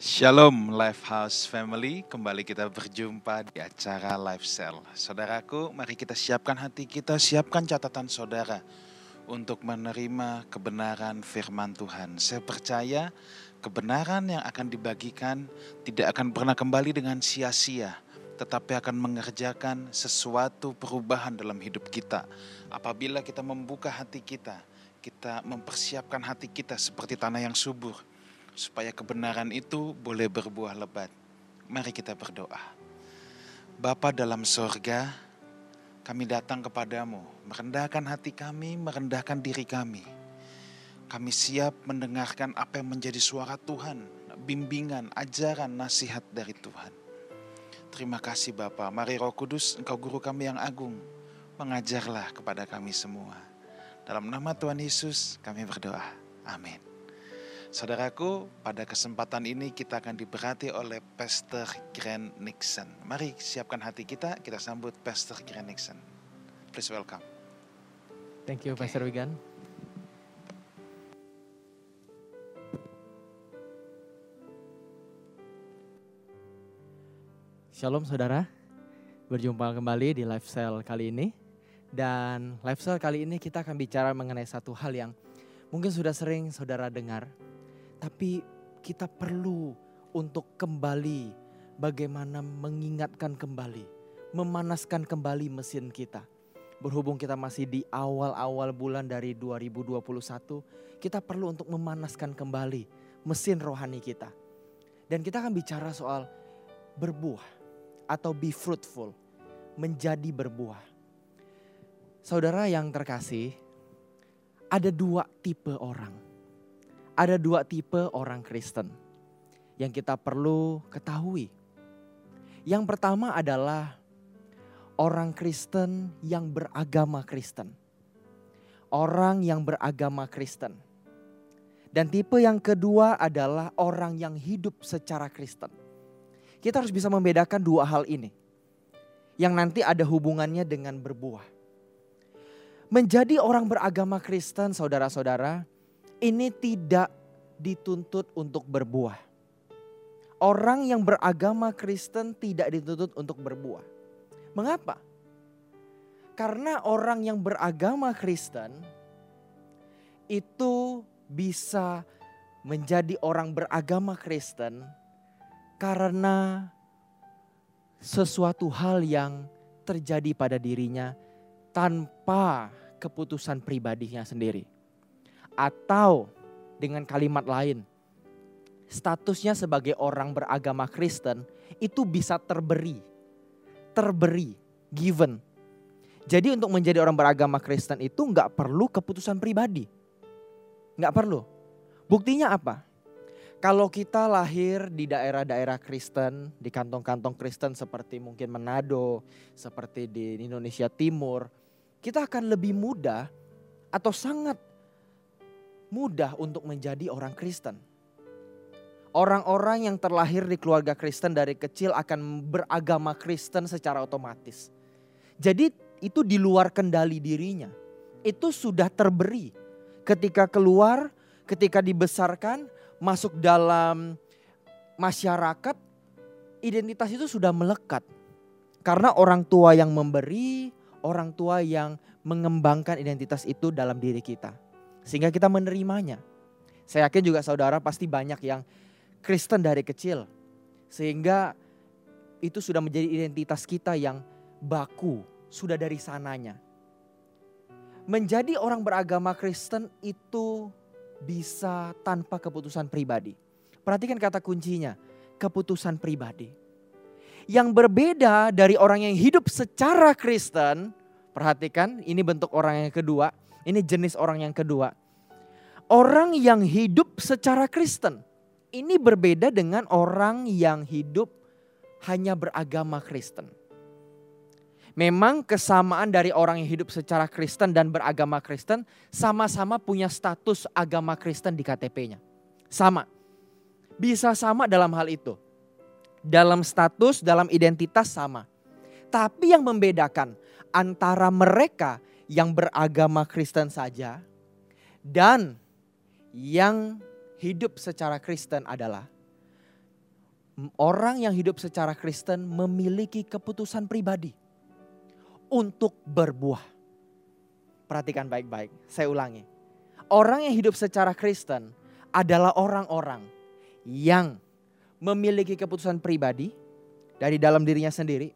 Shalom Lifehouse Family, kembali kita berjumpa di acara Life Cell. Saudaraku, mari kita siapkan hati kita, siapkan catatan saudara untuk menerima kebenaran firman Tuhan. Saya percaya kebenaran yang akan dibagikan tidak akan pernah kembali dengan sia-sia, tetapi akan mengerjakan sesuatu perubahan dalam hidup kita. Apabila kita membuka hati kita, kita mempersiapkan hati kita seperti tanah yang subur, supaya kebenaran itu boleh berbuah lebat. Mari kita berdoa. Bapa dalam sorga, kami datang kepadamu, merendahkan hati kami, merendahkan diri kami. Kami siap mendengarkan apa yang menjadi suara Tuhan, bimbingan, ajaran, nasihat dari Tuhan. Terima kasih Bapa. Mari Roh Kudus, Engkau guru kami yang agung, mengajarlah kepada kami semua. Dalam nama Tuhan Yesus kami berdoa. Amin. Saudaraku, pada kesempatan ini kita akan diberkati oleh Pastor Grant Nixon. Mari siapkan hati kita, kita sambut Pastor Grant Nixon. Please welcome. Thank you, Pastor Wigan. Shalom saudara, berjumpa kembali di Lifestyle kali ini. Dan Lifestyle kali ini kita akan bicara mengenai satu hal yang mungkin sudah sering saudara dengar. Tapi kita perlu untuk kembali bagaimana mengingatkan kembali, memanaskan kembali mesin kita. Berhubung kita masih di awal-awal bulan dari 2021, kita perlu untuk memanaskan kembali mesin rohani kita. Dan kita akan bicara soal berbuah atau be fruitful, menjadi berbuah. Saudara yang terkasih, ada dua tipe orang. Ada dua tipe orang Kristen yang kita perlu ketahui. Yang pertama adalah orang Kristen yang beragama Kristen. Orang yang beragama Kristen. Dan tipe yang kedua adalah orang yang hidup secara Kristen. Kita harus bisa membedakan dua hal ini. Yang nanti ada hubungannya dengan berbuah. Menjadi orang beragama Kristen saudara-saudara, ini tidak dituntut untuk berbuah. Orang yang beragama Kristen tidak dituntut untuk berbuah. Mengapa? Karena orang yang beragama Kristen itu bisa menjadi orang beragama Kristen karena sesuatu hal yang terjadi pada dirinya tanpa keputusan pribadinya sendiri. Atau dengan kalimat lain, statusnya sebagai orang beragama Kristen itu bisa terberi. Terberi, given. Jadi untuk menjadi orang beragama Kristen itu nggak perlu keputusan pribadi. Nggak perlu. Buktinya apa? Kalau kita lahir di daerah-daerah Kristen, di kantong-kantong Kristen seperti mungkin Manado, seperti di Indonesia Timur, kita akan lebih mudah atau sangat mudah untuk menjadi orang Kristen. Orang-orang yang terlahir di keluarga Kristen dari kecil akan beragama Kristen secara otomatis. Jadi itu di luar kendali dirinya. Itu sudah terberi. Ketika keluar, ketika dibesarkan, masuk dalam masyarakat, identitas itu sudah melekat. Karena orang tua yang memberi, orang tua yang mengembangkan identitas itu dalam diri kita. Sehingga kita menerimanya. Saya yakin juga saudara pasti banyak yang Kristen dari kecil. Sehingga itu sudah menjadi identitas kita yang baku, sudah dari sananya. Menjadi orang beragama Kristen itu bisa tanpa keputusan pribadi. Perhatikan kata kuncinya, keputusan pribadi. Yang berbeda dari orang yang hidup secara Kristen, perhatikan ini bentuk orang yang kedua, ini jenis orang yang kedua. Orang yang hidup secara Kristen, ini berbeda dengan orang yang hidup hanya beragama Kristen. Memang kesamaan dari orang yang hidup secara Kristen dan beragama Kristen sama-sama punya status agama Kristen di KTP-nya. Sama. Bisa sama dalam hal itu. Dalam status, dalam identitas sama. Tapi yang membedakan antara mereka yang beragama Kristen saja dan yang hidup secara Kristen adalah orang yang hidup secara Kristen memiliki keputusan pribadi untuk berbuah. Perhatikan baik-baik, saya ulangi. Orang yang hidup secara Kristen adalah orang-orang yang memiliki keputusan pribadi dari dalam dirinya sendiri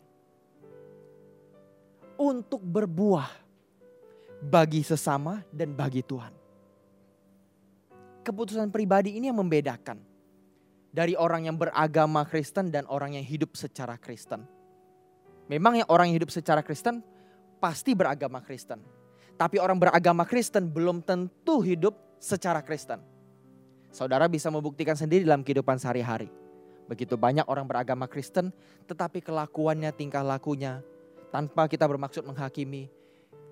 untuk berbuah bagi sesama dan bagi Tuhan. Keputusan pribadi ini yang membedakan dari orang yang beragama Kristen dan orang yang hidup secara Kristen. Memang yang orang yang hidup secara Kristen pasti beragama Kristen. Tapi orang beragama Kristen belum tentu hidup secara Kristen. Saudara bisa membuktikan sendiri dalam kehidupan sehari-hari. Begitu banyak orang beragama Kristen tetapi kelakuannya, tingkah lakunya tanpa kita bermaksud menghakimi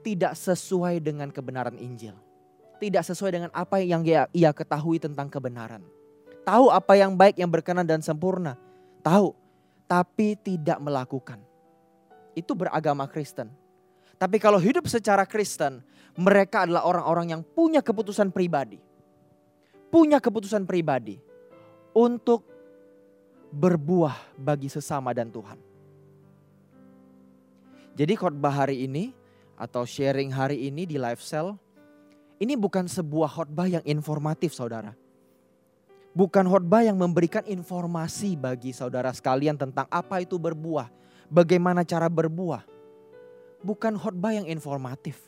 tidak sesuai dengan kebenaran Injil. Tidak sesuai dengan apa yang ia, ia ketahui tentang kebenaran. Tahu apa yang baik, yang berkenan dan sempurna. Tahu, tapi tidak melakukan. Itu beragama Kristen. Tapi kalau hidup secara Kristen, mereka adalah orang-orang yang punya keputusan pribadi. Punya keputusan pribadi untuk berbuah bagi sesama dan Tuhan. Jadi khotbah hari ini atau sharing hari ini di live cell ini bukan sebuah khotbah yang informatif saudara. Bukan khotbah yang memberikan informasi bagi saudara sekalian tentang apa itu berbuah, bagaimana cara berbuah. Bukan khotbah yang informatif.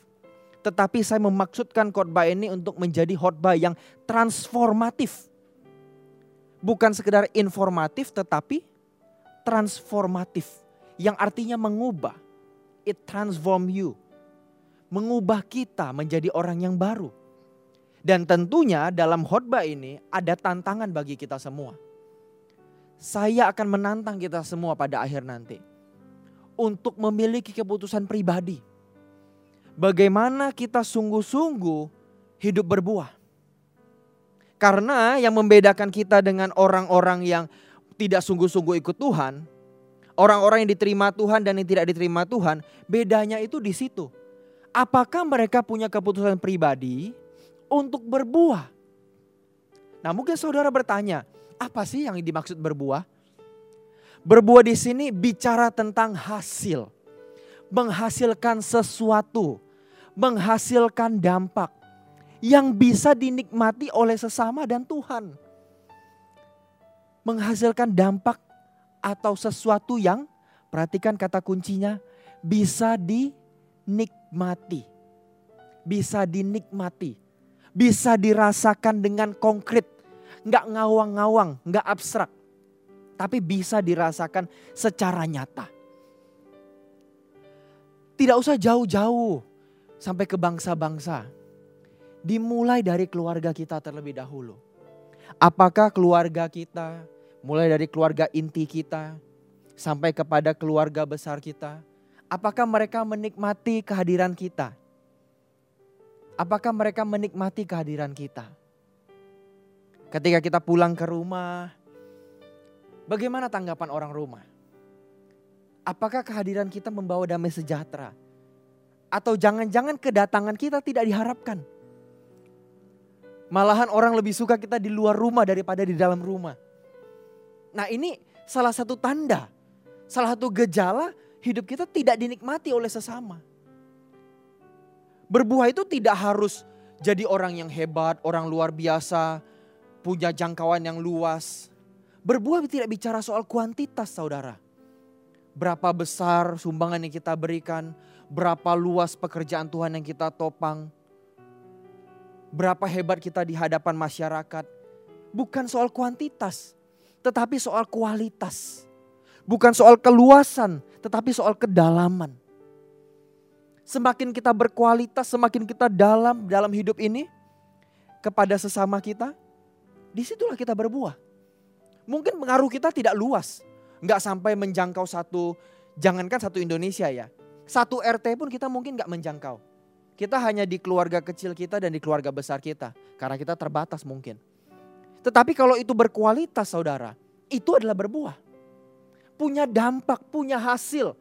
Tetapi saya memaksudkan khotbah ini untuk menjadi khotbah yang transformatif. Bukan sekedar informatif tetapi transformatif. Yang artinya mengubah. It transform you. Mengubah kita menjadi orang yang baru. Dan tentunya dalam khotbah ini ada tantangan bagi kita semua. Saya akan menantang kita semua pada akhir nanti. Untuk memiliki keputusan pribadi. Bagaimana kita sungguh-sungguh hidup berbuah karena yang membedakan kita dengan orang-orang yang tidak sungguh-sungguh ikut Tuhan, orang-orang yang diterima Tuhan dan yang tidak diterima Tuhan, bedanya itu di situ. Apakah mereka punya keputusan pribadi untuk berbuah? Nah, mungkin saudara bertanya, apa sih yang dimaksud berbuah? Berbuah di sini bicara tentang hasil, menghasilkan sesuatu, menghasilkan dampak yang bisa dinikmati oleh sesama dan Tuhan. Menghasilkan dampak atau sesuatu yang, perhatikan kata kuncinya, bisa dinikmati. Bisa dinikmati. Bisa dirasakan dengan konkret. Nggak ngawang-ngawang, nggak abstrak. Tapi bisa dirasakan secara nyata. Tidak usah jauh-jauh sampai ke bangsa-bangsa dimulai dari keluarga kita terlebih dahulu. Apakah keluarga kita, mulai dari keluarga inti kita, sampai kepada keluarga besar kita, apakah mereka menikmati kehadiran kita? Apakah mereka menikmati kehadiran kita? Ketika kita pulang ke rumah, bagaimana tanggapan orang rumah? Apakah kehadiran kita membawa damai sejahtera? Atau jangan-jangan kedatangan kita tidak diharapkan? Malahan orang lebih suka kita di luar rumah daripada di dalam rumah. Nah ini salah satu tanda, salah satu gejala hidup kita tidak dinikmati oleh sesama. Berbuah itu tidak harus jadi orang yang hebat, orang luar biasa, punya jangkauan yang luas. Berbuah tidak bicara soal kuantitas saudara. Berapa besar sumbangan yang kita berikan, berapa luas pekerjaan Tuhan yang kita topang berapa hebat kita di hadapan masyarakat. Bukan soal kuantitas, tetapi soal kualitas. Bukan soal keluasan, tetapi soal kedalaman. Semakin kita berkualitas, semakin kita dalam dalam hidup ini kepada sesama kita, di situlah kita berbuah. Mungkin pengaruh kita tidak luas, nggak sampai menjangkau satu, jangankan satu Indonesia ya, satu RT pun kita mungkin nggak menjangkau. Kita hanya di keluarga kecil kita dan di keluarga besar kita. Karena kita terbatas mungkin. Tetapi kalau itu berkualitas saudara, itu adalah berbuah. Punya dampak, punya hasil.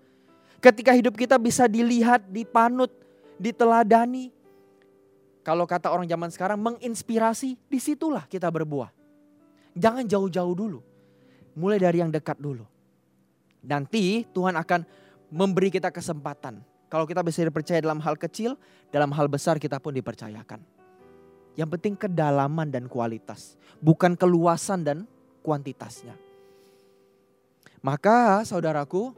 Ketika hidup kita bisa dilihat, dipanut, diteladani. Kalau kata orang zaman sekarang menginspirasi, di situlah kita berbuah. Jangan jauh-jauh dulu. Mulai dari yang dekat dulu. Nanti Tuhan akan memberi kita kesempatan. Kalau kita bisa dipercaya dalam hal kecil, dalam hal besar kita pun dipercayakan. Yang penting kedalaman dan kualitas, bukan keluasan dan kuantitasnya. Maka saudaraku,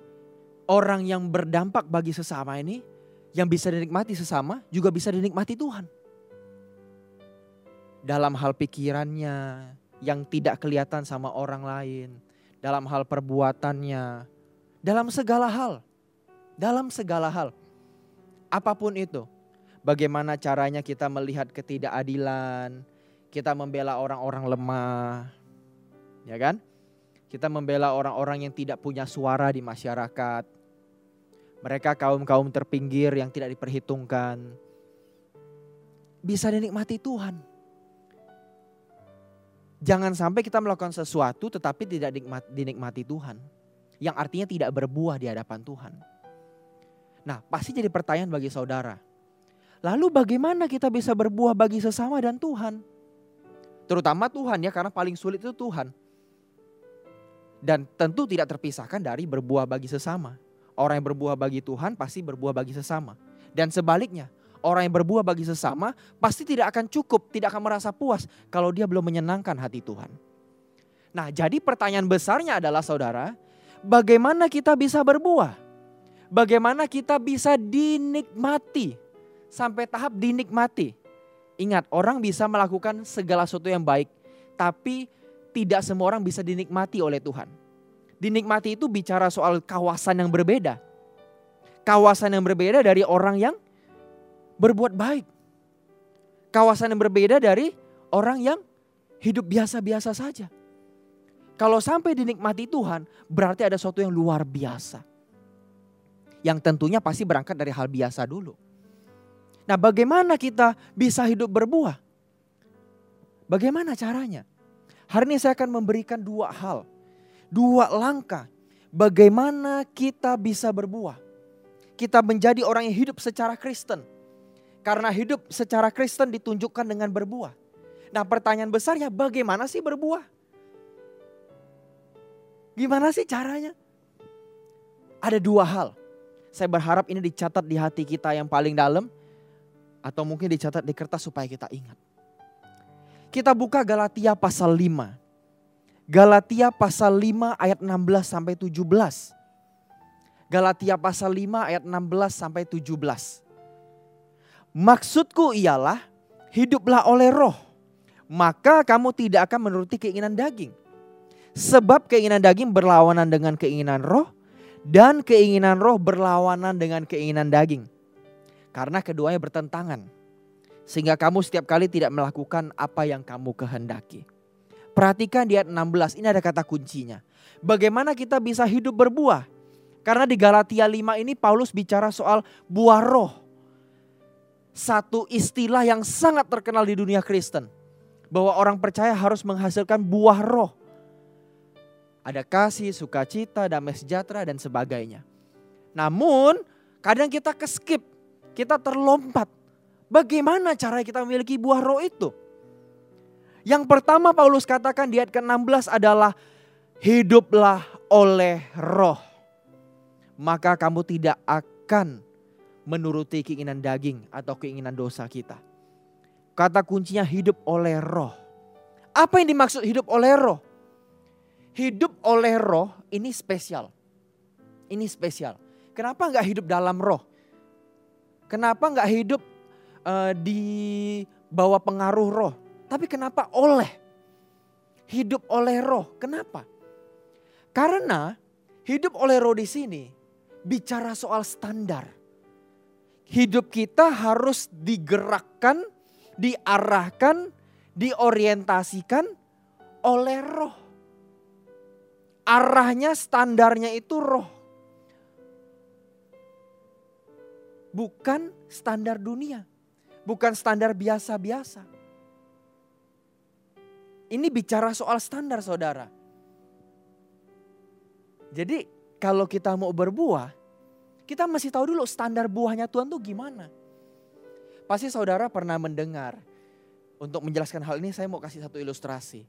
orang yang berdampak bagi sesama ini, yang bisa dinikmati sesama, juga bisa dinikmati Tuhan. Dalam hal pikirannya, yang tidak kelihatan sama orang lain, dalam hal perbuatannya, dalam segala hal. Dalam segala hal. Apa pun itu. Bagaimana caranya kita melihat ketidakadilan, kita membela orang-orang lemah. Ya kan? Kita membela orang-orang yang tidak punya suara di masyarakat. Mereka kaum-kaum terpinggir yang tidak diperhitungkan. Bisa dinikmati Tuhan. Jangan sampai kita melakukan sesuatu tetapi tidak dinikmati Tuhan. Yang artinya tidak berbuah di hadapan Tuhan. Nah pasti jadi pertanyaan bagi saudara. Lalu bagaimana kita bisa berbuah bagi sesama dan Tuhan? Terutama Tuhan ya karena paling sulit itu Tuhan. Dan tentu tidak terpisahkan dari berbuah bagi sesama. Orang yang berbuah bagi Tuhan pasti berbuah bagi sesama. Dan sebaliknya, orang yang berbuah bagi sesama pasti tidak akan cukup, tidak akan merasa puas kalau dia belum menyenangkan hati Tuhan. Nah, jadi pertanyaan besarnya adalah saudara, bagaimana kita bisa berbuah? Bagaimana kita bisa dinikmati sampai tahap dinikmati? Ingat, orang bisa melakukan segala sesuatu yang baik, tapi tidak semua orang bisa dinikmati oleh Tuhan. Dinikmati itu bicara soal kawasan yang berbeda. Kawasan yang berbeda dari orang yang berbuat baik. Kawasan yang berbeda dari orang yang hidup biasa-biasa saja. Kalau sampai dinikmati Tuhan, berarti ada sesuatu yang luar biasa. Yang tentunya pasti berangkat dari hal biasa dulu. Nah, bagaimana kita bisa hidup berbuah? Bagaimana caranya? Hari ini saya akan memberikan dua hal, dua langkah bagaimana kita bisa berbuah. Kita menjadi orang yang hidup secara Kristen karena hidup secara Kristen ditunjukkan dengan berbuah. Nah pertanyaan besarnya bagaimana sih berbuah? Gimana sih caranya? Ada dua hal. Saya berharap ini dicatat di hati kita yang paling dalam. Atau mungkin dicatat di kertas supaya kita ingat. Kita buka Galatia pasal 5. Galatia pasal 5 ayat 16 sampai 17. Galatia pasal 5 ayat 16 sampai 17. Maksudku ialah hiduplah oleh roh. Maka kamu tidak akan menuruti keinginan daging. Sebab keinginan daging berlawanan dengan keinginan roh. Dan keinginan roh berlawanan dengan keinginan daging. Karena keduanya bertentangan. Sehingga kamu setiap kali tidak melakukan apa yang kamu kehendaki. Perhatikan di ayat 16, ini ada kata kuncinya. Bagaimana kita bisa hidup berbuah? Karena di Galatia 5 ini Paulus bicara soal buah roh satu istilah yang sangat terkenal di dunia Kristen. Bahwa orang percaya harus menghasilkan buah roh. Ada kasih, sukacita, damai sejahtera dan sebagainya. Namun kadang kita keskip, kita terlompat. Bagaimana cara kita memiliki buah roh itu? Yang pertama Paulus katakan di ayat ke-16 adalah hiduplah oleh roh. Maka kamu tidak akan menuruti keinginan daging atau keinginan dosa kita. Kata kuncinya hidup oleh roh. Apa yang dimaksud hidup oleh roh? Hidup oleh roh ini spesial. Ini spesial. Kenapa nggak hidup dalam roh? Kenapa nggak hidup uh, di bawah pengaruh roh? Tapi kenapa oleh? Hidup oleh roh. Kenapa? Karena hidup oleh roh di sini bicara soal standar hidup kita harus digerakkan, diarahkan, diorientasikan oleh roh. Arahnya, standarnya itu roh. Bukan standar dunia. Bukan standar biasa-biasa. Ini bicara soal standar saudara. Jadi kalau kita mau berbuah, kita masih tahu dulu standar buahnya Tuhan tuh gimana. Pasti saudara pernah mendengar. Untuk menjelaskan hal ini saya mau kasih satu ilustrasi.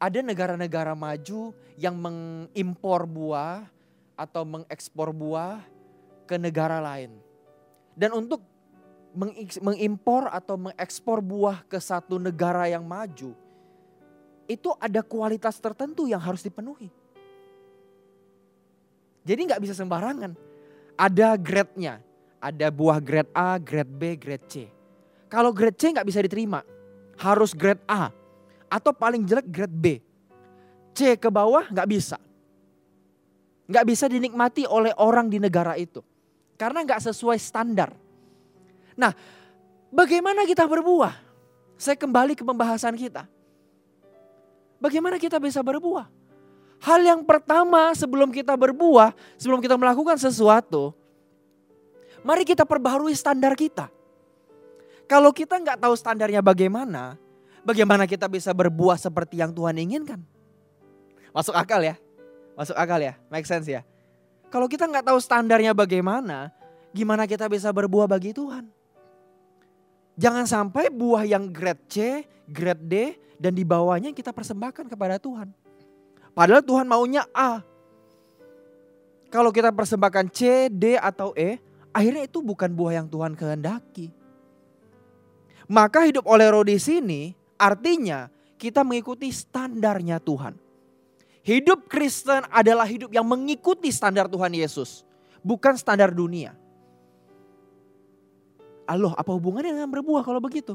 ada negara-negara maju yang mengimpor buah atau mengekspor buah ke negara lain. Dan untuk mengimpor atau mengekspor buah ke satu negara yang maju, itu ada kualitas tertentu yang harus dipenuhi. Jadi nggak bisa sembarangan. Ada grade-nya. Ada buah grade A, grade B, grade C. Kalau grade C nggak bisa diterima. Harus grade A. Atau paling jelek grade B. C ke bawah nggak bisa. Nggak bisa dinikmati oleh orang di negara itu. Karena nggak sesuai standar. Nah bagaimana kita berbuah? Saya kembali ke pembahasan kita. Bagaimana kita bisa berbuah? Hal yang pertama sebelum kita berbuah, sebelum kita melakukan sesuatu, mari kita perbaharui standar kita. Kalau kita nggak tahu standarnya bagaimana, bagaimana kita bisa berbuah seperti yang Tuhan inginkan? Masuk akal ya? Masuk akal ya? Make sense ya? Kalau kita nggak tahu standarnya bagaimana, gimana kita bisa berbuah bagi Tuhan? Jangan sampai buah yang grade C, grade D, dan di bawahnya kita persembahkan kepada Tuhan. Padahal Tuhan maunya A. Kalau kita persembahkan C, D atau E, akhirnya itu bukan buah yang Tuhan kehendaki. Maka hidup oleh roh di sini artinya kita mengikuti standarnya Tuhan. Hidup Kristen adalah hidup yang mengikuti standar Tuhan Yesus, bukan standar dunia. Allah, apa hubungannya dengan berbuah kalau begitu?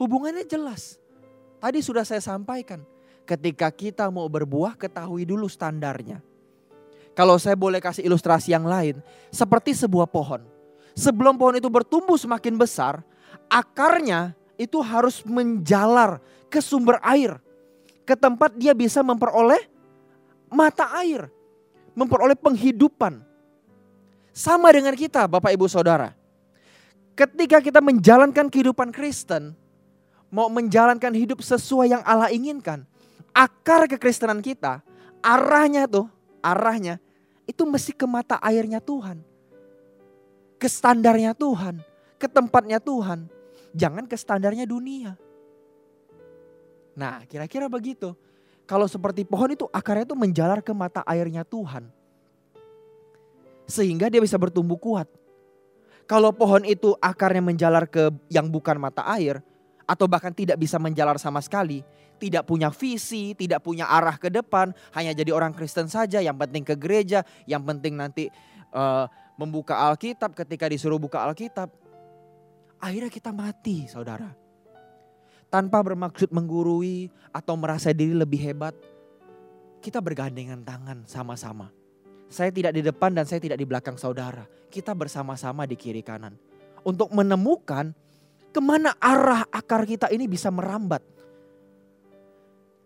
Hubungannya jelas. Tadi sudah saya sampaikan ketika kita mau berbuah ketahui dulu standarnya. Kalau saya boleh kasih ilustrasi yang lain, seperti sebuah pohon. Sebelum pohon itu bertumbuh semakin besar, akarnya itu harus menjalar ke sumber air. Ke tempat dia bisa memperoleh mata air. Memperoleh penghidupan. Sama dengan kita Bapak Ibu Saudara. Ketika kita menjalankan kehidupan Kristen, mau menjalankan hidup sesuai yang Allah inginkan, akar kekristenan kita, arahnya tuh, arahnya itu mesti ke mata airnya Tuhan. Ke standarnya Tuhan, ke tempatnya Tuhan. Jangan ke standarnya dunia. Nah kira-kira begitu. Kalau seperti pohon itu akarnya itu menjalar ke mata airnya Tuhan. Sehingga dia bisa bertumbuh kuat. Kalau pohon itu akarnya menjalar ke yang bukan mata air, atau bahkan tidak bisa menjalar sama sekali, tidak punya visi, tidak punya arah ke depan, hanya jadi orang Kristen saja, yang penting ke gereja, yang penting nanti uh, membuka Alkitab ketika disuruh buka Alkitab. Akhirnya kita mati, saudara. Tanpa bermaksud menggurui atau merasa diri lebih hebat, kita bergandengan tangan sama-sama. Saya tidak di depan dan saya tidak di belakang saudara. Kita bersama-sama di kiri kanan. Untuk menemukan Ke mana arah akar kita ini bisa merambat?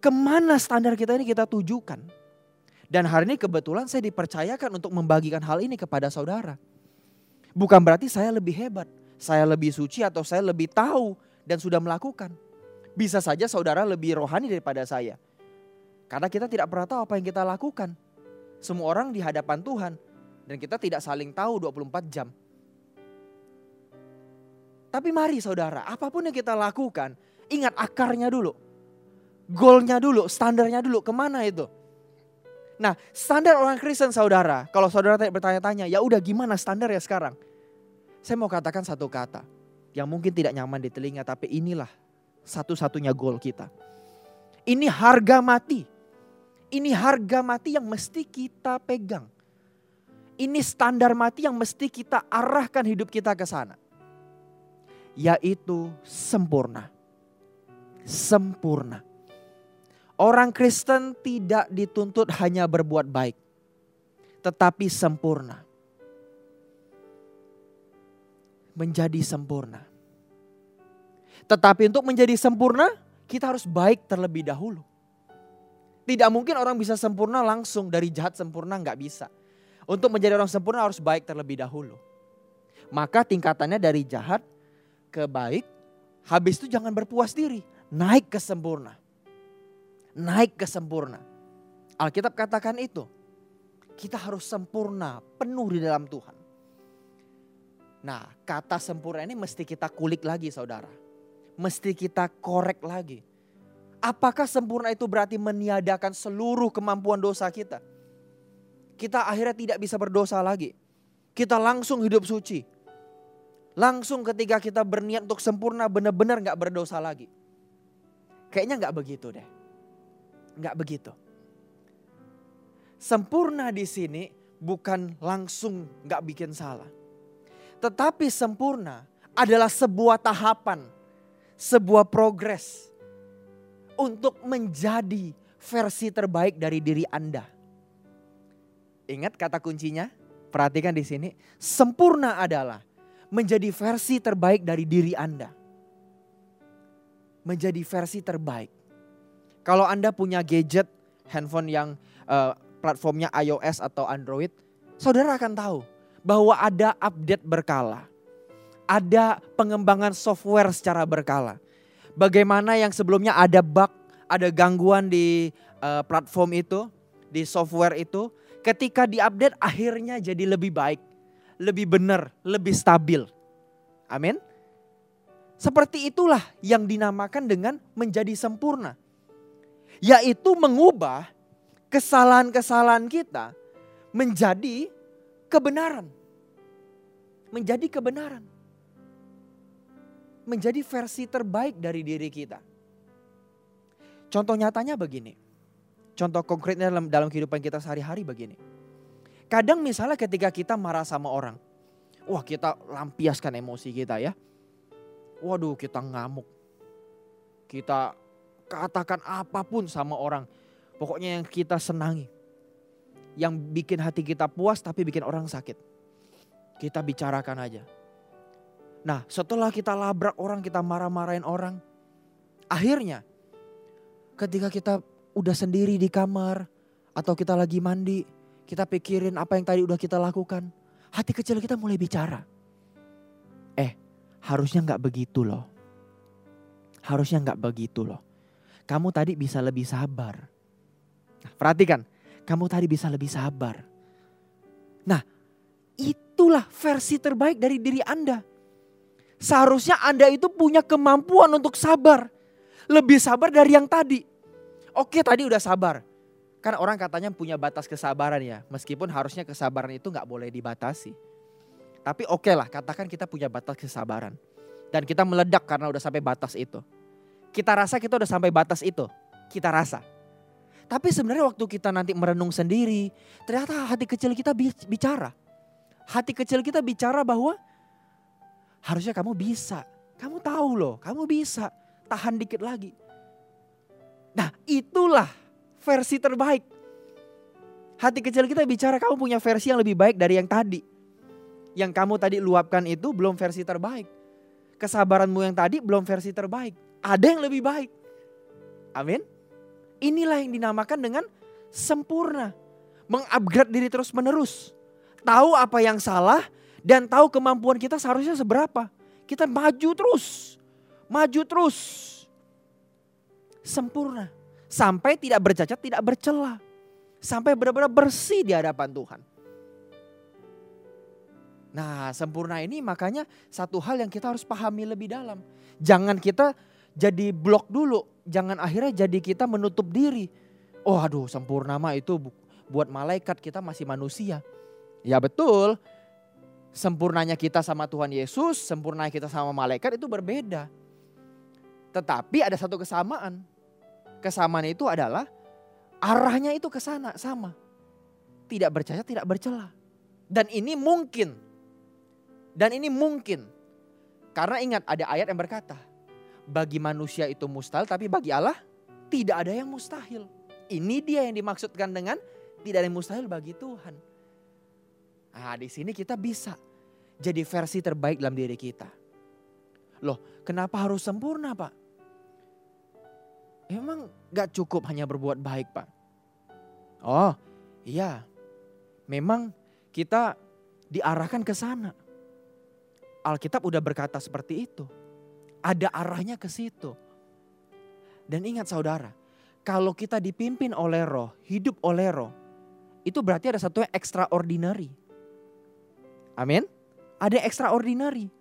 Ke mana standar kita ini kita tujukan? Dan hari ini kebetulan saya dipercayakan untuk membagikan hal ini kepada saudara. Bukan berarti saya lebih hebat, saya lebih suci atau saya lebih tahu dan sudah melakukan. Bisa saja saudara lebih rohani daripada saya. Karena kita tidak pernah tahu apa yang kita lakukan. Semua orang di hadapan Tuhan dan kita tidak saling tahu 24 jam. Tapi mari saudara, apa pun yang kita lakukan, ingat akarnya dulu. Goalnya dulu, standarnya dulu, ke mana itu? Nah standar orang Kristen saudara, kalau saudara bertanya-tanya, ya udah gimana standar ya sekarang? Saya mau katakan satu kata, yang mungkin tidak nyaman di telinga, tapi inilah satu-satunya goal kita. Ini harga mati. Ini harga mati yang mesti kita pegang. Ini standar mati yang mesti kita arahkan hidup kita ke sana yaitu sempurna. Sempurna. Orang Kristen tidak dituntut hanya berbuat baik, tetapi sempurna. Menjadi sempurna. Tetapi untuk menjadi sempurna, kita harus baik terlebih dahulu. Tidak mungkin orang bisa sempurna langsung dari jahat sempurna, nggak bisa. Untuk menjadi orang sempurna harus baik terlebih dahulu. Maka tingkatannya dari jahat ke baik, habis itu jangan berpuas diri, naik ke sempurna. Naik ke sempurna. Alkitab katakan itu. Kita harus sempurna, penuh di dalam Tuhan. Nah, kata sempurna ini mesti kita kulik lagi, saudara. Mesti kita korek lagi. Apakah sempurna itu berarti meniadakan seluruh kemampuan dosa kita? Kita akhirnya tidak bisa berdosa lagi. Kita langsung hidup suci. Langsung ketika kita berniat untuk sempurna benar-benar nggak berdosa lagi. Kayaknya nggak begitu deh. Nggak begitu. Sempurna di sini bukan langsung nggak bikin salah. Tetapi sempurna adalah sebuah tahapan, sebuah progres untuk menjadi versi terbaik dari diri Anda. Ingat kata kuncinya? Perhatikan di sini, sempurna adalah menjadi versi terbaik dari diri Anda. Menjadi versi terbaik. Kalau Anda punya gadget, handphone yang uh, platformnya iOS atau Android, saudara akan tahu bahwa ada update berkala. Ada pengembangan software secara berkala bagaimana yang sebelumnya ada bug, ada gangguan di uh, platform itu, di software itu, ketika diupdate akhirnya jadi lebih baik, lebih benar, lebih stabil. Amin. Seperti itulah yang dinamakan dengan menjadi sempurna. Yaitu mengubah kesalahan-kesalahan kita menjadi kebenaran. Menjadi kebenaran menjadi versi terbaik dari diri kita. Contoh nyatanya begini. Contoh konkretnya dalam, dalam kehidupan kita sehari-hari begini. Kadang misalnya ketika kita marah sama orang. Wah kita lampiaskan emosi kita ya. Waduh kita ngamuk. Kita katakan apa pun sama orang. Pokoknya yang kita senangi. Yang bikin hati kita puas tapi bikin orang sakit. Kita bicarakan aja Nah setelah kita labrak orang, kita marah-marahin orang. Akhirnya ketika kita udah sendiri di kamar atau kita lagi mandi. Kita pikirin apa yang tadi udah kita lakukan. Hati kecil kita mulai bicara. Eh harusnya gak begitu loh. Harusnya gak begitu loh. Kamu tadi bisa lebih sabar. Nah, perhatikan, kamu tadi bisa lebih sabar. Nah, itulah versi terbaik dari diri Anda. Seharusnya Anda itu punya kemampuan untuk sabar. Lebih sabar dari yang tadi. Oke tadi udah sabar. Kan orang katanya punya batas kesabaran ya. Meskipun harusnya kesabaran itu nggak boleh dibatasi. Tapi oke okay lah katakan kita punya batas kesabaran. Dan kita meledak karena udah sampai batas itu. Kita rasa kita udah sampai batas itu. Kita rasa. Tapi sebenarnya waktu kita nanti merenung sendiri. Ternyata hati kecil kita bicara. Hati kecil kita bicara bahwa Harusnya kamu bisa. Kamu tahu loh, kamu bisa. Tahan dikit lagi. Nah itulah versi terbaik. Hati kecil kita bicara kamu punya versi yang lebih baik dari yang tadi. Yang kamu tadi luapkan itu belum versi terbaik. Kesabaranmu yang tadi belum versi terbaik. Ada yang lebih baik. Amin. Inilah yang dinamakan dengan sempurna. Mengupgrade diri terus menerus. Tahu apa yang salah, dan tahu kemampuan kita seharusnya seberapa. Kita maju terus, maju terus. Sempurna. Sampai tidak bercacat, tidak bercela. Sampai benar-benar bersih di hadapan Tuhan. Nah sempurna ini makanya satu hal yang kita harus pahami lebih dalam. Jangan kita jadi blok dulu. Jangan akhirnya jadi kita menutup diri. Oh aduh sempurna mah itu buat malaikat kita masih manusia. Ya betul, sempurnanya kita sama Tuhan Yesus, sempurnanya kita sama malaikat itu berbeda. Tetapi ada satu kesamaan. Kesamaan itu adalah arahnya itu ke sana sama. Tidak bercacat, tidak bercela. Dan ini mungkin. Dan ini mungkin. Karena ingat ada ayat yang berkata, bagi manusia itu mustahil tapi bagi Allah tidak ada yang mustahil. Ini dia yang dimaksudkan dengan tidak ada yang mustahil bagi Tuhan. Nah di sini kita bisa jadi versi terbaik dalam diri kita. Loh kenapa harus sempurna pak? Emang gak cukup hanya berbuat baik pak? Oh iya memang kita diarahkan ke sana. Alkitab udah berkata seperti itu. Ada arahnya ke situ. Dan ingat saudara, kalau kita dipimpin oleh roh, hidup oleh roh, itu berarti ada satu yang extraordinary. Amin. Ada extraordinary.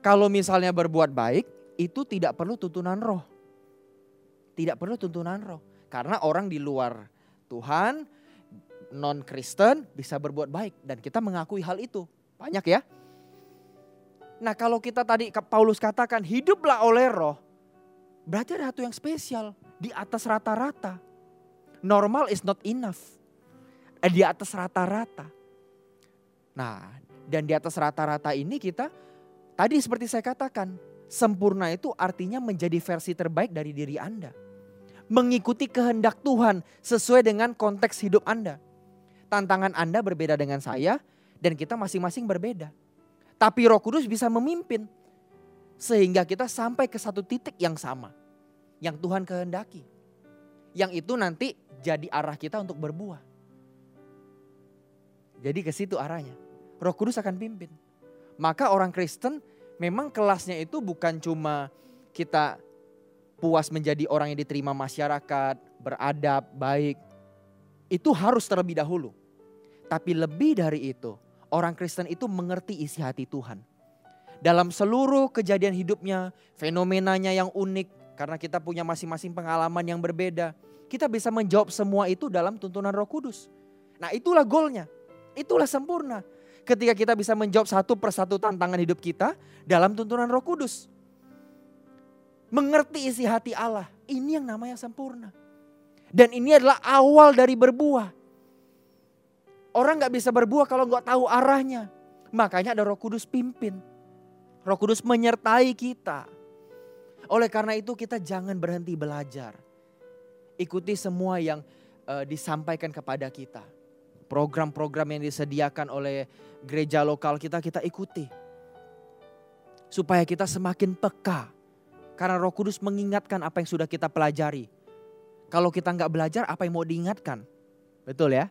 Kalau misalnya berbuat baik, itu tidak perlu tuntunan roh. tidak perlu tuntunan roh. Karena orang di luar Tuhan, non Kristen bisa berbuat baik dan kita mengakui hal itu. Banyak ya. Nah kalau kita tadi Paulus katakan hiduplah oleh roh, berarti ada satu yang spesial di atas rata-rata. Normal is not enough. Eh, di atas rata-rata. Nah dan di atas rata-rata ini kita tadi seperti saya katakan sempurna itu artinya menjadi versi terbaik dari diri Anda. Mengikuti kehendak Tuhan sesuai dengan konteks hidup Anda. Tantangan Anda berbeda dengan saya dan kita masing-masing berbeda. Tapi Roh Kudus bisa memimpin sehingga kita sampai ke satu titik yang sama yang Tuhan kehendaki. Yang itu nanti jadi arah kita untuk berbuah. Jadi ke situ arahnya. Roh Kudus akan pimpin. Maka orang Kristen memang kelasnya itu bukan cuma kita puas menjadi orang yang diterima masyarakat, beradab, baik. Itu harus terlebih dahulu. Tapi lebih dari itu, orang Kristen itu mengerti isi hati Tuhan. Dalam seluruh kejadian hidupnya, fenomenanya yang unik, karena kita punya masing-masing pengalaman yang berbeda, kita bisa menjawab semua itu dalam tuntunan Roh Kudus. Nah, itulah goalnya, itulah sempurna. Ketika kita bisa menjawab satu persatu tantangan hidup kita dalam tuntunan Roh Kudus, mengerti isi hati Allah, ini yang namanya sempurna. Dan ini adalah awal dari berbuah. Orang nggak bisa berbuah kalau nggak tahu arahnya. Makanya ada Roh Kudus pimpin. Roh Kudus menyertai kita. Oleh karena itu kita jangan berhenti belajar. Ikuti semua yang uh, disampaikan kepada kita. Program-program yang disediakan oleh gereja lokal kita kita ikuti. Supaya kita semakin peka. Karena Roh Kudus mengingatkan apa yang sudah kita pelajari. Kalau kita nggak belajar apa yang mau diingatkan? Betul ya?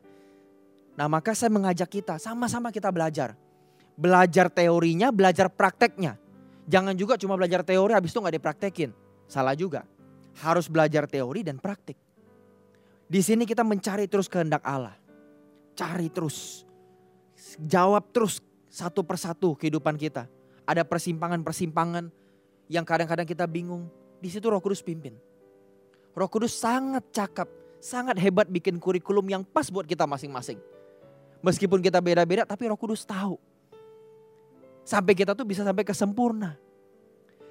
Nah maka saya mengajak kita sama-sama kita belajar. Belajar teorinya, belajar prakteknya. Jangan juga cuma belajar teori habis itu nggak dipraktekin. Salah juga. Harus belajar teori dan praktik. Di sini kita mencari terus kehendak Allah. Cari terus. Jawab terus satu persatu kehidupan kita. Ada persimpangan-persimpangan yang kadang-kadang kita bingung. Di situ Roh Kudus pimpin. Roh Kudus sangat cakap, sangat hebat bikin kurikulum yang pas buat kita masing-masing. Meskipun kita beda-beda tapi Roh Kudus tahu. Sampai kita tuh bisa sampai ke sempurna.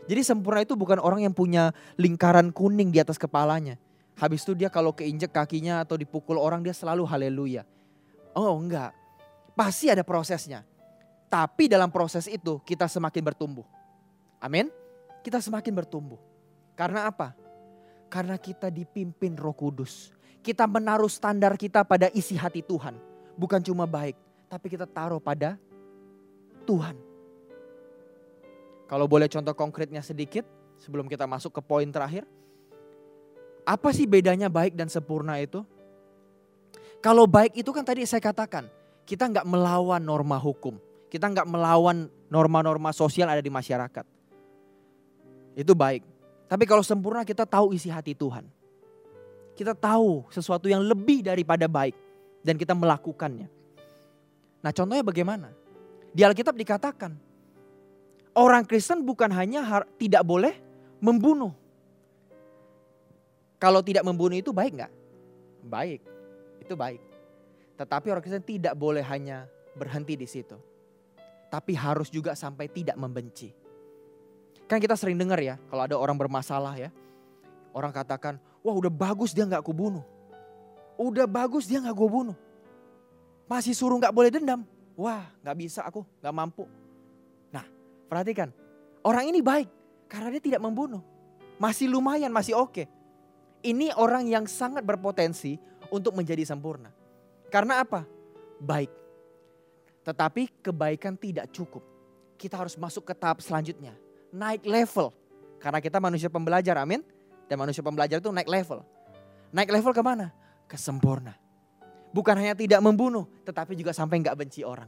Jadi sempurna itu bukan orang yang punya lingkaran kuning di atas kepalanya. Habis itu dia kalau keinjek kakinya atau dipukul orang dia selalu haleluya. Oh enggak. Pasti ada prosesnya. Tapi dalam proses itu kita semakin bertumbuh. Amin. Kita semakin bertumbuh. Karena apa? Karena kita dipimpin roh kudus. Kita menaruh standar kita pada isi hati Tuhan bukan cuma baik, tapi kita taruh pada Tuhan. Kalau boleh contoh konkretnya sedikit sebelum kita masuk ke poin terakhir. Apa sih bedanya baik dan sempurna itu? Kalau baik itu kan tadi saya katakan, kita nggak melawan norma hukum. Kita nggak melawan norma-norma sosial ada di masyarakat. Itu baik. Tapi kalau sempurna kita tahu isi hati Tuhan. Kita tahu sesuatu yang lebih daripada baik dan kita melakukannya. Nah contohnya bagaimana? Di Alkitab dikatakan, orang Kristen bukan hanya tidak boleh membunuh. Kalau tidak membunuh itu baik nggak? Baik, itu baik. Tetapi orang Kristen tidak boleh hanya berhenti di situ. Tapi harus juga sampai tidak membenci. Kan kita sering dengar ya, kalau ada orang bermasalah ya. Orang katakan, wah udah bagus dia nggak kubunuh. Udah bagus dia nggak gue bunuh. Masih suruh nggak boleh dendam. Wah nggak bisa aku, nggak mampu. Nah perhatikan, orang ini baik karena dia tidak membunuh. Masih lumayan, masih oke. Ini orang yang sangat berpotensi untuk menjadi sempurna. Karena apa? Baik. Tetapi kebaikan tidak cukup. Kita harus masuk ke tahap selanjutnya. Naik level. Karena kita manusia pembelajar, amin. Dan manusia pembelajar itu naik level. Naik level ke mana? kesempurna. Bukan hanya tidak membunuh, tetapi juga sampai nggak benci orang.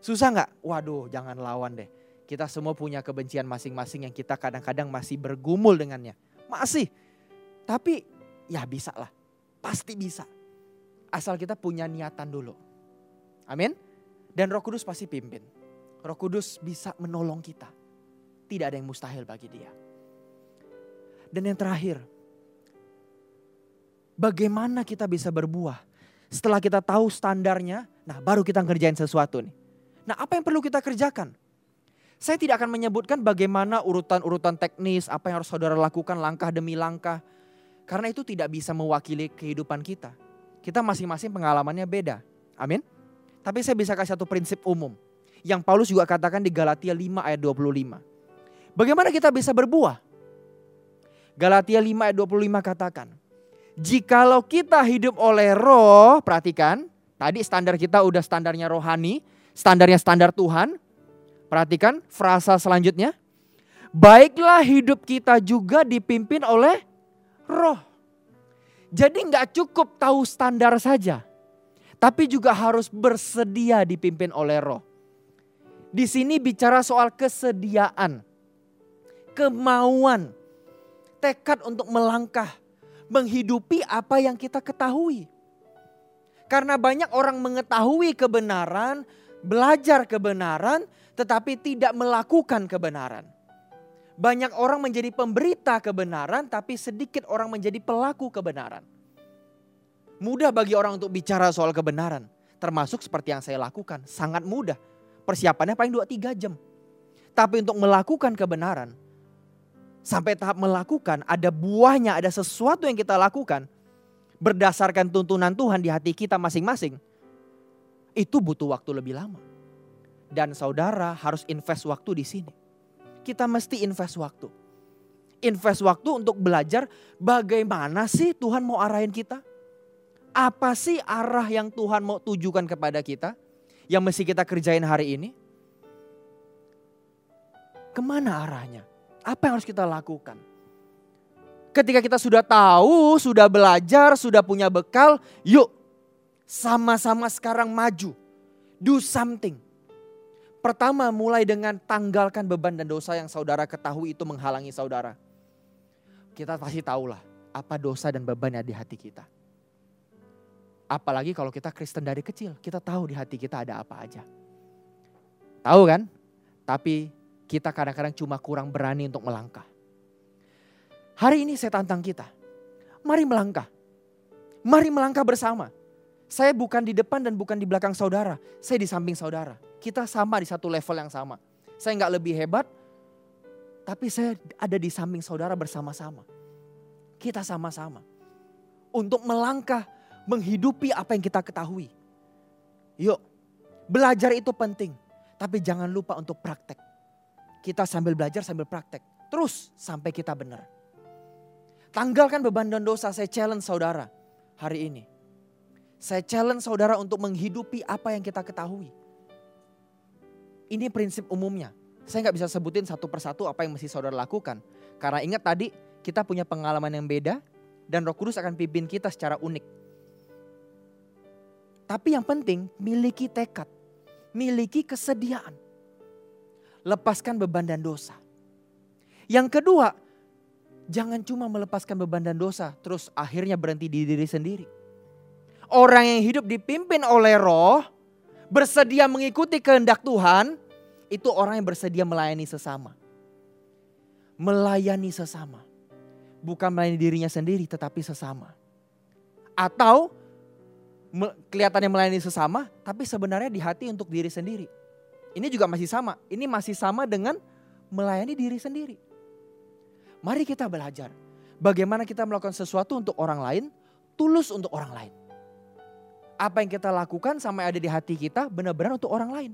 Susah nggak? Waduh, jangan lawan deh. Kita semua punya kebencian masing-masing yang kita kadang-kadang masih bergumul dengannya. Masih. Tapi ya bisa lah. Pasti bisa. Asal kita punya niatan dulu. Amin. Dan roh kudus pasti pimpin. Roh kudus bisa menolong kita. Tidak ada yang mustahil bagi dia. Dan yang terakhir, Bagaimana kita bisa berbuah? Setelah kita tahu standarnya, nah baru kita ngerjain sesuatu nih. Nah apa yang perlu kita kerjakan? Saya tidak akan menyebutkan bagaimana urutan-urutan teknis, apa yang harus saudara lakukan langkah demi langkah. Karena itu tidak bisa mewakili kehidupan kita. Kita masing-masing pengalamannya beda. Amin. Tapi saya bisa kasih satu prinsip umum. Yang Paulus juga katakan di Galatia 5 ayat 25. Bagaimana kita bisa berbuah? Galatia 5 ayat 25 katakan. Jikalau kita hidup oleh roh, perhatikan. Tadi standar kita udah standarnya rohani. Standarnya standar Tuhan. Perhatikan frasa selanjutnya. Baiklah hidup kita juga dipimpin oleh roh. Jadi nggak cukup tahu standar saja. Tapi juga harus bersedia dipimpin oleh roh. Di sini bicara soal kesediaan. Kemauan. Tekad untuk melangkah. Menghidupi apa yang kita ketahui. Karena banyak orang mengetahui kebenaran, belajar kebenaran, tetapi tidak melakukan kebenaran. Banyak orang menjadi pemberita kebenaran, tapi sedikit orang menjadi pelaku kebenaran. Mudah bagi orang untuk bicara soal kebenaran, termasuk seperti yang saya lakukan, sangat mudah. Persiapannya paling 2-3 jam. Tapi untuk melakukan kebenaran, sampai tahap melakukan, ada buahnya, ada sesuatu yang kita lakukan, berdasarkan tuntunan Tuhan di hati kita masing-masing, itu butuh waktu lebih lama. Dan saudara harus invest waktu di sini. Kita mesti invest waktu. Invest waktu untuk belajar bagaimana sih Tuhan mau arahin kita. Apa sih arah yang Tuhan mau tujukan kepada kita? Yang mesti kita kerjain hari ini? Ke mana arahnya? Apa yang harus kita lakukan? Ketika kita sudah tahu, sudah belajar, sudah punya bekal, yuk sama-sama sekarang maju. Do something Pertama mulai dengan tanggalkan beban dan dosa yang saudara ketahui itu menghalangi saudara. Kita pasti tahulah apa dosa dan beban yang di hati kita. Apalagi kalau kita Kristen dari kecil, kita tahu di hati kita ada apa aja. Tahu kan? Tapi kita kadang-kadang cuma kurang berani untuk melangkah. Hari ini saya tantang kita. Mari melangkah. Mari melangkah bersama. Saya bukan di depan dan bukan di belakang saudara. Saya di samping saudara kita sama di satu level yang sama. Saya nggak lebih hebat, tapi saya ada di samping saudara bersama-sama. Kita sama-sama. Untuk melangkah, menghidupi apa yang kita ketahui. Yuk, belajar itu penting. Tapi jangan lupa untuk praktek. Kita sambil belajar sambil praktek. Terus sampai kita benar. Tanggalkan beban dan dosa, saya challenge saudara hari ini. Saya challenge saudara untuk menghidupi apa yang kita ketahui. Ini prinsip umumnya. Saya nggak bisa sebutin satu persatu apa yang mesti saudara lakukan. Karena ingat tadi kita punya pengalaman yang beda dan roh kudus akan pimpin kita secara unik. Tapi yang penting miliki tekad, miliki kesediaan. Lepaskan beban dan dosa. Yang kedua, jangan cuma melepaskan beban dan dosa terus akhirnya berhenti di diri sendiri. Orang yang hidup dipimpin oleh roh, bersedia mengikuti kehendak Tuhan, itu orang yang bersedia melayani sesama. Melayani sesama. Bukan melayani dirinya sendiri tetapi sesama. Atau kelihatannya melayani sesama tapi sebenarnya di hati untuk diri sendiri. Ini juga masih sama. Ini masih sama dengan melayani diri sendiri. Mari kita belajar bagaimana kita melakukan sesuatu untuk orang lain, tulus untuk orang lain apa yang kita lakukan sama ada di hati kita benar-benar untuk orang lain.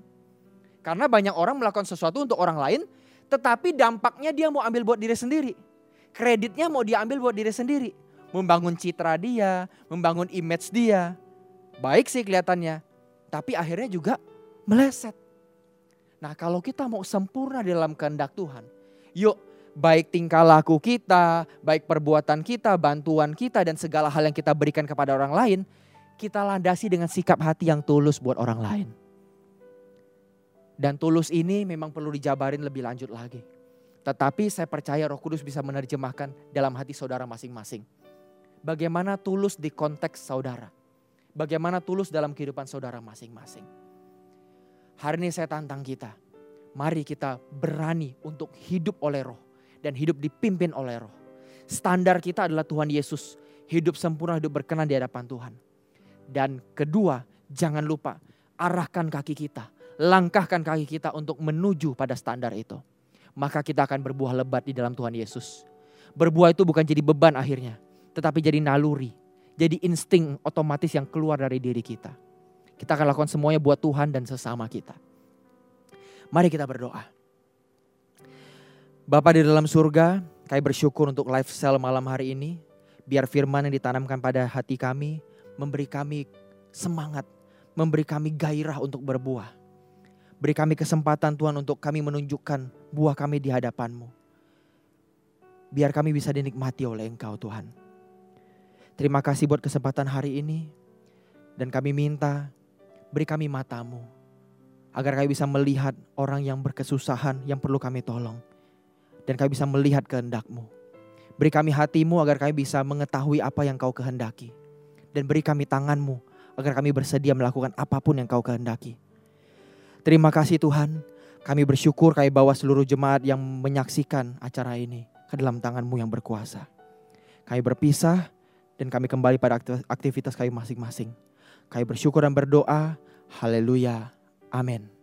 Karena banyak orang melakukan sesuatu untuk orang lain, tetapi dampaknya dia mau ambil buat diri sendiri. Kreditnya mau diambil buat diri sendiri. Membangun citra dia, membangun image dia. Baik sih kelihatannya, tapi akhirnya juga meleset. Nah kalau kita mau sempurna dalam kehendak Tuhan, yuk baik tingkah laku kita, baik perbuatan kita, bantuan kita dan segala hal yang kita berikan kepada orang lain, kita landasi dengan sikap hati yang tulus buat orang lain. Dan tulus ini memang perlu dijabarin lebih lanjut lagi. Tetapi saya percaya roh kudus bisa menerjemahkan dalam hati saudara masing-masing. Bagaimana tulus di konteks saudara. Bagaimana tulus dalam kehidupan saudara masing-masing. Hari ini saya tantang kita. Mari kita berani untuk hidup oleh roh. Dan hidup dipimpin oleh roh. Standar kita adalah Tuhan Yesus hidup sempurna, hidup berkenan di hadapan Tuhan. Dan kedua, jangan lupa arahkan kaki kita, langkahkan kaki kita untuk menuju pada standar itu. Maka kita akan berbuah lebat di dalam Tuhan Yesus. Berbuah itu bukan jadi beban akhirnya, tetapi jadi naluri, jadi insting otomatis yang keluar dari diri kita. Kita akan lakukan semuanya buat Tuhan dan sesama kita. Mari kita berdoa. Bapak di dalam surga, kami bersyukur untuk live cell malam hari ini. Biar firman yang ditanamkan pada hati kami memberi kami semangat, memberi kami gairah untuk berbuah. Beri kami kesempatan Tuhan untuk kami menunjukkan buah kami di hadapan-Mu. Biar kami bisa dinikmati oleh Engkau Tuhan. Terima kasih buat kesempatan hari ini. Dan kami minta beri kami matamu. Agar kami bisa melihat orang yang berkesusahan yang perlu kami tolong. Dan kami bisa melihat kehendak-Mu. Beri kami hatimu agar kami bisa mengetahui apa yang kau kehendaki. Dan beri kami tanganmu agar kami bersedia melakukan apa pun yang kau kehendaki. Terima kasih Tuhan. Kami bersyukur kami bawa seluruh jemaat yang menyaksikan acara ini ke dalam tanganmu yang berkuasa. Kami berpisah dan kami kembali pada aktivitas kami masing-masing. Kami bersyukur dan berdoa. Haleluya. Amin.